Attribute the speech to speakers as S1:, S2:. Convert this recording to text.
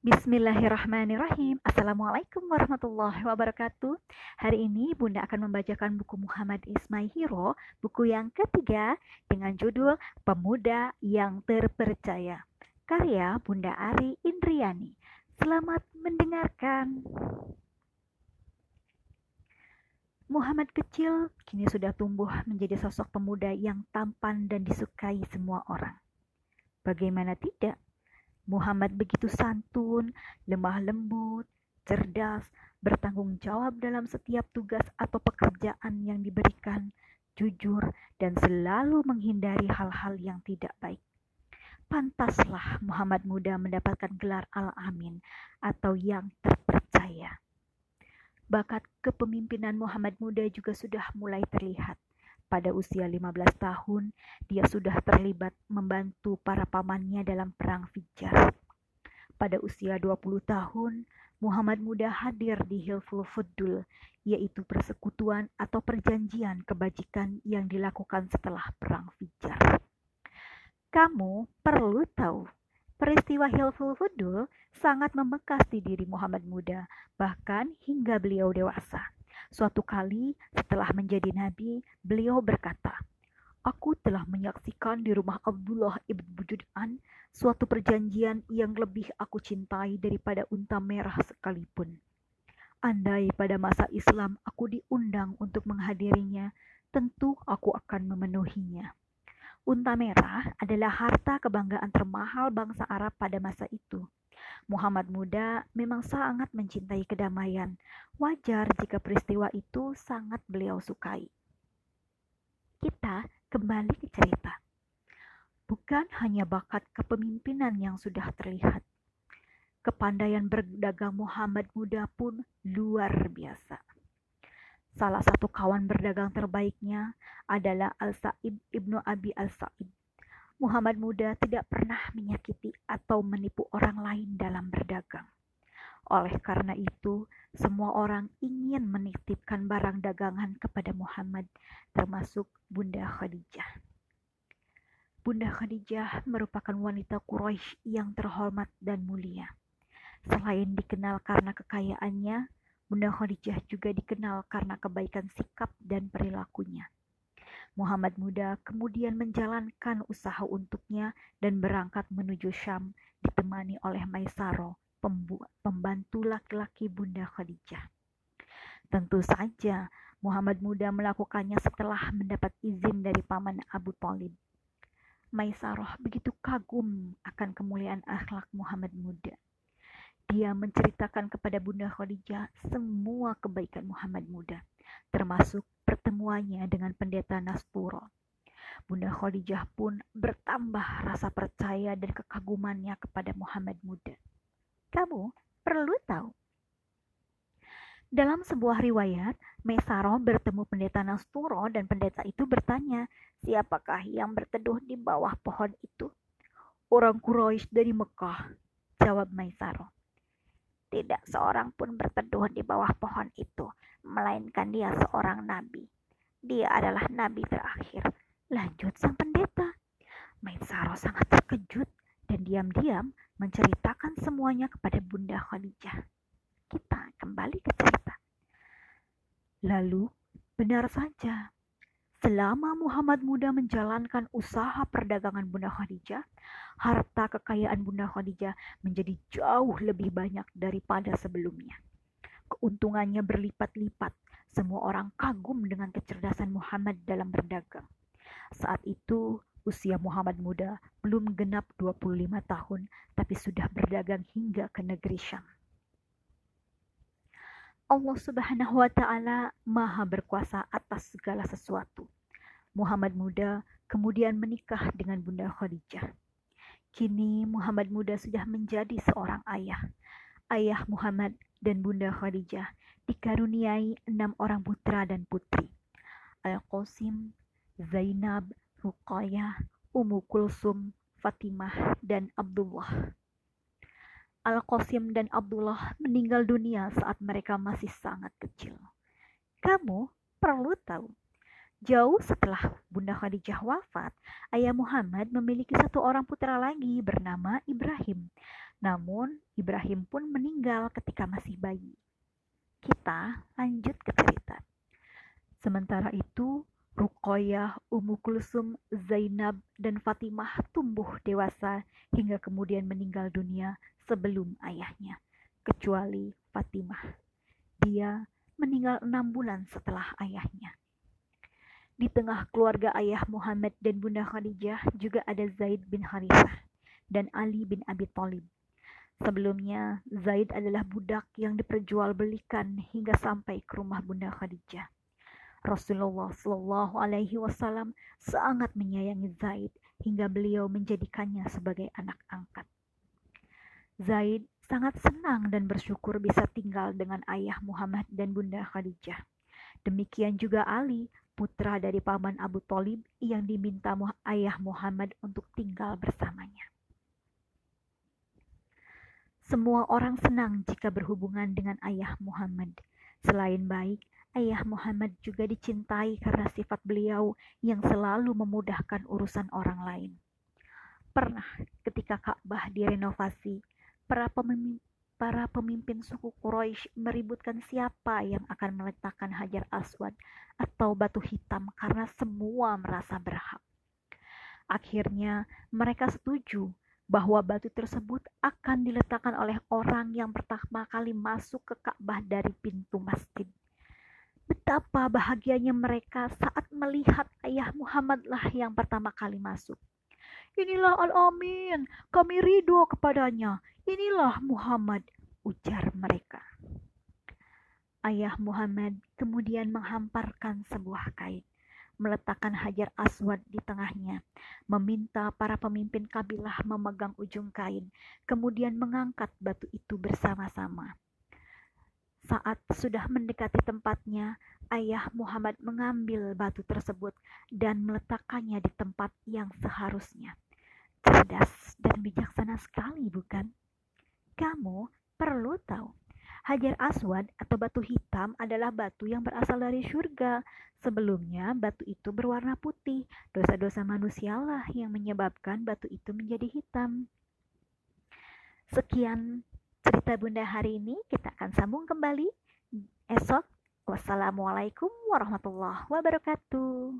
S1: Bismillahirrahmanirrahim. Assalamualaikum warahmatullahi wabarakatuh. Hari ini Bunda akan membacakan buku Muhammad Ismail Hiro, buku yang ketiga dengan judul Pemuda yang Terpercaya. Karya Bunda Ari Indriani. Selamat mendengarkan. Muhammad kecil kini sudah tumbuh menjadi sosok pemuda yang tampan dan disukai semua orang. Bagaimana tidak? Muhammad begitu santun, lemah lembut, cerdas, bertanggung jawab dalam setiap tugas atau pekerjaan yang diberikan, jujur, dan selalu menghindari hal-hal yang tidak baik. Pantaslah Muhammad muda mendapatkan gelar Al-Amin atau yang terpercaya. Bakat kepemimpinan Muhammad muda juga sudah mulai terlihat pada usia 15 tahun, dia sudah terlibat membantu para pamannya dalam perang Fijar. Pada usia 20 tahun, Muhammad Muda hadir di Hilful Fudul, yaitu persekutuan atau perjanjian kebajikan yang dilakukan setelah perang Fijar. Kamu perlu tahu, peristiwa Hilful Fudul sangat membekas di diri Muhammad Muda, bahkan hingga beliau dewasa. Suatu kali setelah menjadi nabi, beliau berkata, Aku telah menyaksikan di rumah Abdullah ibn Bujud'an suatu perjanjian yang lebih aku cintai daripada unta merah sekalipun. Andai pada masa Islam aku diundang untuk menghadirinya, tentu aku akan memenuhinya. Unta merah adalah harta kebanggaan termahal bangsa Arab pada masa itu. Muhammad muda memang sangat mencintai kedamaian. Wajar jika peristiwa itu sangat beliau sukai. Kita kembali ke cerita. Bukan hanya bakat kepemimpinan yang sudah terlihat. Kepandaian berdagang Muhammad muda pun luar biasa. Salah satu kawan berdagang terbaiknya adalah Al-Sa'ib ibnu Abi Al-Sa'ib Muhammad muda tidak pernah menyakiti atau menipu orang lain dalam berdagang. Oleh karena itu, semua orang ingin menitipkan barang dagangan kepada Muhammad, termasuk Bunda Khadijah. Bunda Khadijah merupakan wanita Quraisy yang terhormat dan mulia. Selain dikenal karena kekayaannya, Bunda Khadijah juga dikenal karena kebaikan sikap dan perilakunya. Muhammad muda kemudian menjalankan usaha untuknya dan berangkat menuju Syam ditemani oleh Maisaro, pembantu laki-laki Bunda Khadijah. Tentu saja Muhammad muda melakukannya setelah mendapat izin dari paman Abu Talib. Maisaroh begitu kagum akan kemuliaan akhlak Muhammad muda. Dia menceritakan kepada Bunda Khadijah semua kebaikan Muhammad muda, termasuk pertemuannya dengan pendeta Naspuro. Bunda Khadijah pun bertambah rasa percaya dan kekagumannya kepada Muhammad muda. Kamu perlu tahu. Dalam sebuah riwayat, Mesaro bertemu pendeta Nasturo dan pendeta itu bertanya, siapakah yang berteduh di bawah pohon itu? Orang Quraisy dari Mekah, jawab Maisaro. Tidak seorang pun berteduh di bawah pohon itu, melainkan dia seorang nabi. Dia adalah nabi terakhir. Lanjut sang pendeta. Maisaro sangat terkejut dan diam-diam menceritakan semuanya kepada Bunda Khadijah. Kita kembali ke cerita. Lalu, benar saja, Selama Muhammad muda menjalankan usaha perdagangan Bunda Khadijah, harta kekayaan Bunda Khadijah menjadi jauh lebih banyak daripada sebelumnya. Keuntungannya berlipat-lipat. Semua orang kagum dengan kecerdasan Muhammad dalam berdagang. Saat itu, usia Muhammad muda belum genap 25 tahun, tapi sudah berdagang hingga ke negeri Syam. Allah Subhanahu wa Ta'ala Maha Berkuasa atas segala sesuatu. Muhammad Muda kemudian menikah dengan Bunda Khadijah. Kini Muhammad Muda sudah menjadi seorang ayah. Ayah Muhammad dan Bunda Khadijah dikaruniai enam orang putra dan putri. Al-Qasim, Zainab, Ruqayyah, Ummu Kulsum, Fatimah, dan Abdullah. Al-Qasim dan Abdullah meninggal dunia saat mereka masih sangat kecil. Kamu perlu tahu, jauh setelah Bunda Khadijah wafat, ayah Muhammad memiliki satu orang putra lagi bernama Ibrahim. Namun, Ibrahim pun meninggal ketika masih bayi. Kita lanjut ke cerita. Sementara itu, Ruqayyah, Ummu Kulsum, Zainab, dan Fatimah tumbuh dewasa hingga kemudian meninggal dunia sebelum ayahnya, kecuali Fatimah. Dia meninggal enam bulan setelah ayahnya. Di tengah keluarga ayah Muhammad dan Bunda Khadijah juga ada Zaid bin Harithah dan Ali bin Abi Thalib. Sebelumnya, Zaid adalah budak yang diperjualbelikan hingga sampai ke rumah Bunda Khadijah. Rasulullah Shallallahu Alaihi Wasallam sangat menyayangi Zaid hingga beliau menjadikannya sebagai anak angkat. Zaid sangat senang dan bersyukur bisa tinggal dengan ayah Muhammad dan Bunda Khadijah. Demikian juga Ali, putra dari paman Abu Talib yang diminta ayah Muhammad untuk tinggal bersamanya. Semua orang senang jika berhubungan dengan ayah Muhammad. Selain baik, ayah Muhammad juga dicintai karena sifat beliau yang selalu memudahkan urusan orang lain. Pernah ketika Ka'bah direnovasi, para pemimpin, para pemimpin suku Quraisy meributkan siapa yang akan meletakkan Hajar Aswad atau batu hitam karena semua merasa berhak. Akhirnya mereka setuju bahwa batu tersebut akan diletakkan oleh orang yang pertama kali masuk ke Ka'bah dari pintu masjid. Betapa bahagianya mereka saat melihat ayah Muhammadlah yang pertama kali masuk. Inilah Al-Amin, kami ridho kepadanya. Inilah Muhammad, ujar mereka. Ayah Muhammad kemudian menghamparkan sebuah kain, meletakkan hajar aswad di tengahnya, meminta para pemimpin kabilah memegang ujung kain, kemudian mengangkat batu itu bersama-sama. Saat sudah mendekati tempatnya, ayah Muhammad mengambil batu tersebut dan meletakkannya di tempat yang seharusnya. Cerdas dan bijaksana sekali, bukan? Kamu perlu tahu, Hajar Aswad atau batu hitam adalah batu yang berasal dari surga. Sebelumnya, batu itu berwarna putih. Dosa-dosa manusialah yang menyebabkan batu itu menjadi hitam. Sekian cerita Bunda hari ini. Kita akan sambung kembali esok Wassalamualaikum warahmatullahi wabarakatuh.